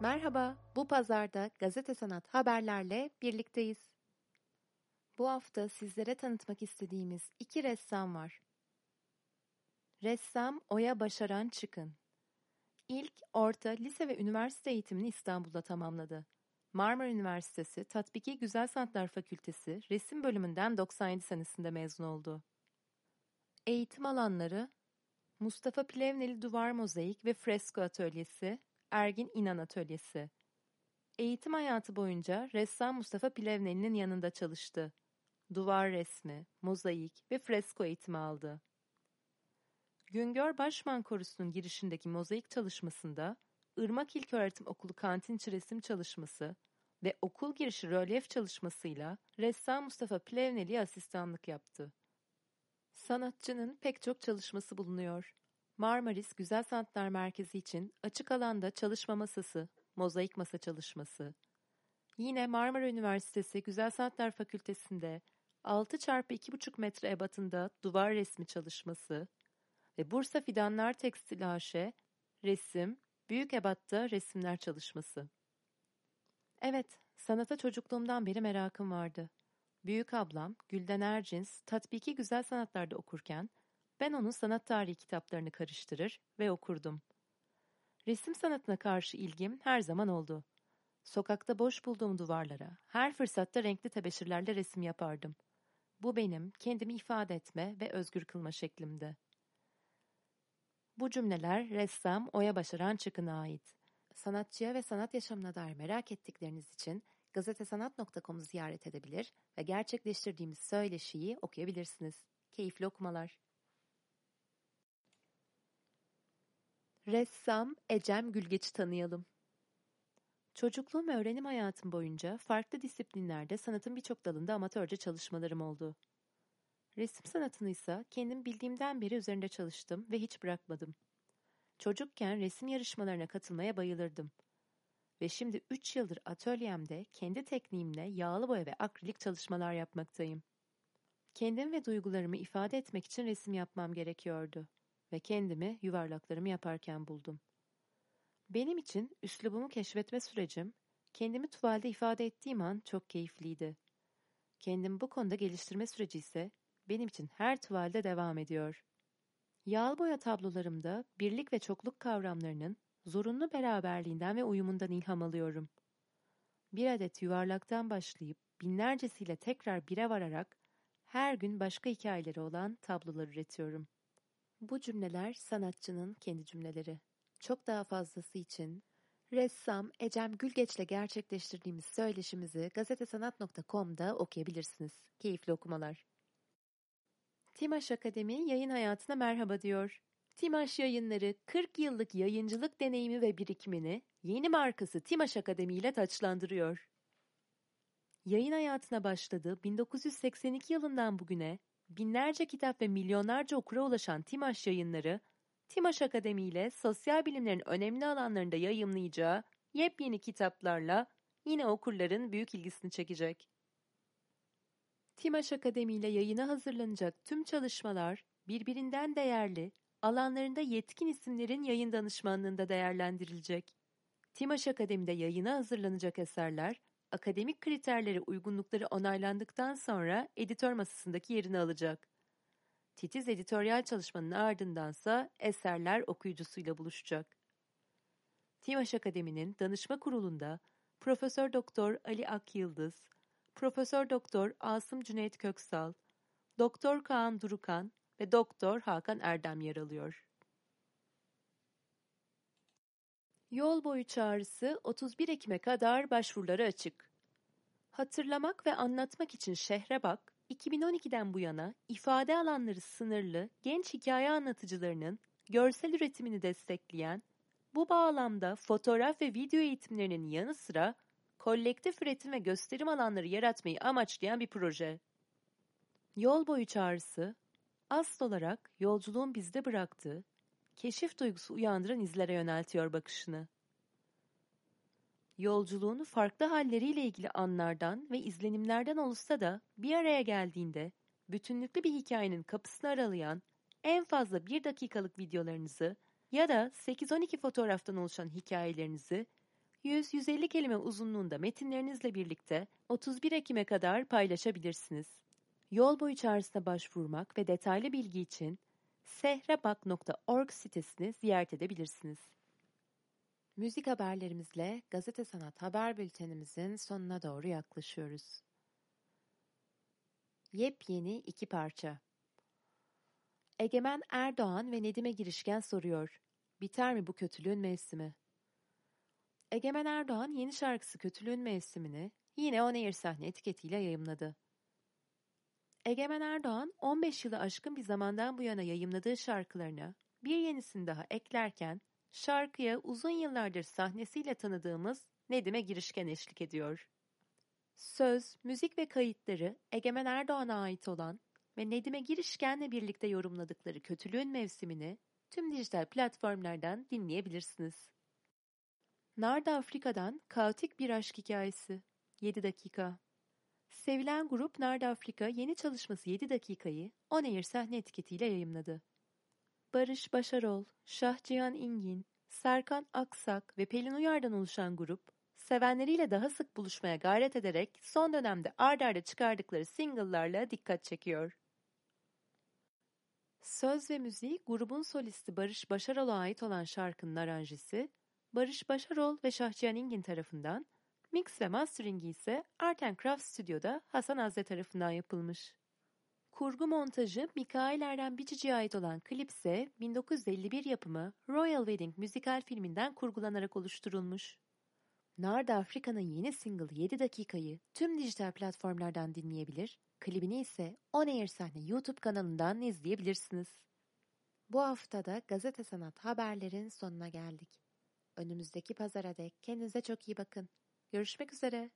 Merhaba, bu pazarda Gazete Sanat haberlerle birlikteyiz. Bu hafta sizlere tanıtmak istediğimiz iki ressam var. Ressam Oya Başaran Çıkın. İlk, orta, lise ve üniversite eğitimini İstanbul'da tamamladı. Marmara Üniversitesi Tatbiki Güzel Sanatlar Fakültesi resim bölümünden 97 senesinde mezun oldu. Eğitim alanları Mustafa Plevneli Duvar Mozaik ve Fresko Atölyesi, Ergin İnan Atölyesi. Eğitim hayatı boyunca ressam Mustafa Plevneli'nin yanında çalıştı. Duvar resmi, mozaik ve fresko eğitimi aldı. Güngör Başman Korusu'nun girişindeki mozaik çalışmasında Irmak İlköğretim Okulu kantinçi resim çalışması ve okul girişi rölyef çalışmasıyla ressam Mustafa Plevneli'ye asistanlık yaptı. Sanatçının pek çok çalışması bulunuyor. Marmaris Güzel Sanatlar Merkezi için açık alanda çalışma masası, mozaik masa çalışması. Yine Marmara Üniversitesi Güzel Sanatlar Fakültesi'nde 6 çarpı 2,5 metre ebatında duvar resmi çalışması ve Bursa Fidanlar Tekstil AŞ resim, büyük ebatta resimler çalışması. Evet, sanata çocukluğumdan beri merakım vardı. Büyük ablam Gülden Ercins tatbiki güzel sanatlarda okurken ben onun sanat tarihi kitaplarını karıştırır ve okurdum. Resim sanatına karşı ilgim her zaman oldu. Sokakta boş bulduğum duvarlara her fırsatta renkli tebeşirlerle resim yapardım. Bu benim kendimi ifade etme ve özgür kılma şeklimdi. Bu cümleler ressam Oya Başaran Çıkın'a ait. Sanatçıya ve sanat yaşamına dair merak ettikleriniz için gazetesanat.com'u ziyaret edebilir ve gerçekleştirdiğimiz söyleşiyi okuyabilirsiniz. Keyifli okumalar. Ressam Ecem Gülgeç'i tanıyalım. Çocukluğum ve öğrenim hayatım boyunca farklı disiplinlerde sanatın birçok dalında amatörce çalışmalarım oldu. Resim sanatını ise kendim bildiğimden beri üzerinde çalıştım ve hiç bırakmadım. Çocukken resim yarışmalarına katılmaya bayılırdım. Ve şimdi 3 yıldır atölyemde kendi tekniğimle yağlı boya ve akrilik çalışmalar yapmaktayım. Kendim ve duygularımı ifade etmek için resim yapmam gerekiyordu ve kendimi yuvarlaklarımı yaparken buldum. Benim için üslubumu keşfetme sürecim, kendimi tuvalde ifade ettiğim an çok keyifliydi. Kendimi bu konuda geliştirme süreci ise benim için her tuvalde devam ediyor. Yağlı boya tablolarımda birlik ve çokluk kavramlarının zorunlu beraberliğinden ve uyumundan ilham alıyorum. Bir adet yuvarlaktan başlayıp binlercesiyle tekrar bire vararak her gün başka hikayeleri olan tablolar üretiyorum. Bu cümleler sanatçının kendi cümleleri. Çok daha fazlası için ressam Ecem Gülgeç'le gerçekleştirdiğimiz söyleşimizi gazetesanat.com'da okuyabilirsiniz. Keyifli okumalar. Timaş Akademi yayın hayatına merhaba diyor. Timaş yayınları 40 yıllık yayıncılık deneyimi ve birikimini yeni markası Timaş Akademi ile taçlandırıyor. Yayın hayatına başladığı 1982 yılından bugüne binlerce kitap ve milyonlarca okura ulaşan Timaş yayınları, Timaş Akademi ile sosyal bilimlerin önemli alanlarında yayımlayacağı yepyeni kitaplarla yine okurların büyük ilgisini çekecek. Timaş Akademi ile yayına hazırlanacak tüm çalışmalar birbirinden değerli, alanlarında yetkin isimlerin yayın danışmanlığında değerlendirilecek. Timaş Akademi'de yayına hazırlanacak eserler, akademik kriterlere uygunlukları onaylandıktan sonra editör masasındaki yerini alacak. Titiz editoryal çalışmanın ardındansa eserler okuyucusuyla buluşacak. Timaş Akademi'nin danışma kurulunda Profesör Doktor Ali Akyıldız, Profesör Doktor Asım Cüneyt Köksal, Doktor Kaan Durukan ve Doktor Hakan Erdem yer alıyor. Yol boyu çağrısı 31 Ekim'e kadar başvuruları açık. Hatırlamak ve anlatmak için şehre bak, 2012'den bu yana ifade alanları sınırlı genç hikaye anlatıcılarının görsel üretimini destekleyen, bu bağlamda fotoğraf ve video eğitimlerinin yanı sıra kolektif üretim ve gösterim alanları yaratmayı amaçlayan bir proje. Yol boyu çağrısı, asıl olarak yolculuğun bizde bıraktığı, keşif duygusu uyandıran izlere yöneltiyor bakışını. Yolculuğunu farklı halleriyle ilgili anlardan ve izlenimlerden oluşsa da bir araya geldiğinde bütünlüklü bir hikayenin kapısını aralayan en fazla bir dakikalık videolarınızı ya da 8-12 fotoğraftan oluşan hikayelerinizi 100-150 kelime uzunluğunda metinlerinizle birlikte 31 Ekim'e kadar paylaşabilirsiniz. Yol boyu çağrısına başvurmak ve detaylı bilgi için sehrabak.org sitesini ziyaret edebilirsiniz. Müzik haberlerimizle Gazete Sanat Haber Bültenimizin sonuna doğru yaklaşıyoruz. Yepyeni iki parça. Egemen Erdoğan ve Nedime Girişken soruyor. Biter mi bu kötülüğün mevsimi? Egemen Erdoğan yeni şarkısı Kötülüğün Mevsimini yine On Air sahne etiketiyle yayımladı. Egemen Erdoğan 15 yılı aşkın bir zamandan bu yana yayımladığı şarkılarına bir yenisini daha eklerken şarkıya uzun yıllardır sahnesiyle tanıdığımız Nedim'e girişken eşlik ediyor. Söz, müzik ve kayıtları Egemen Erdoğan'a ait olan ve Nedim'e girişkenle birlikte yorumladıkları Kötülüğün Mevsimini tüm dijital platformlardan dinleyebilirsiniz. Narda Afrika'dan kaotik bir aşk hikayesi. 7 dakika. Sevilen grup Narda Afrika yeni çalışması 7 dakikayı On Air sahne etiketiyle yayımladı. Barış Başarol, Şahcihan İngin, Serkan Aksak ve Pelin Uyar'dan oluşan grup, sevenleriyle daha sık buluşmaya gayret ederek son dönemde ard arda çıkardıkları single'larla dikkat çekiyor. Söz ve müziği grubun solisti Barış Başarol'a ait olan şarkının aranjesi, Barış Başarol ve Şahcihan İngin tarafından, mix ve masteringi ise Art and Craft Stüdyo'da Hasan Azze tarafından yapılmış. Kurgu montajı Mikail Erdem Bicici'ye ait olan klip ise 1951 yapımı Royal Wedding müzikal filminden kurgulanarak oluşturulmuş. Narda Afrika'nın yeni single 7 dakikayı tüm dijital platformlardan dinleyebilir, klibini ise On Air Sahne YouTube kanalından izleyebilirsiniz. Bu haftada Gazete Sanat haberlerin sonuna geldik. Önümüzdeki pazara dek kendinize çok iyi bakın. Görüşmek üzere.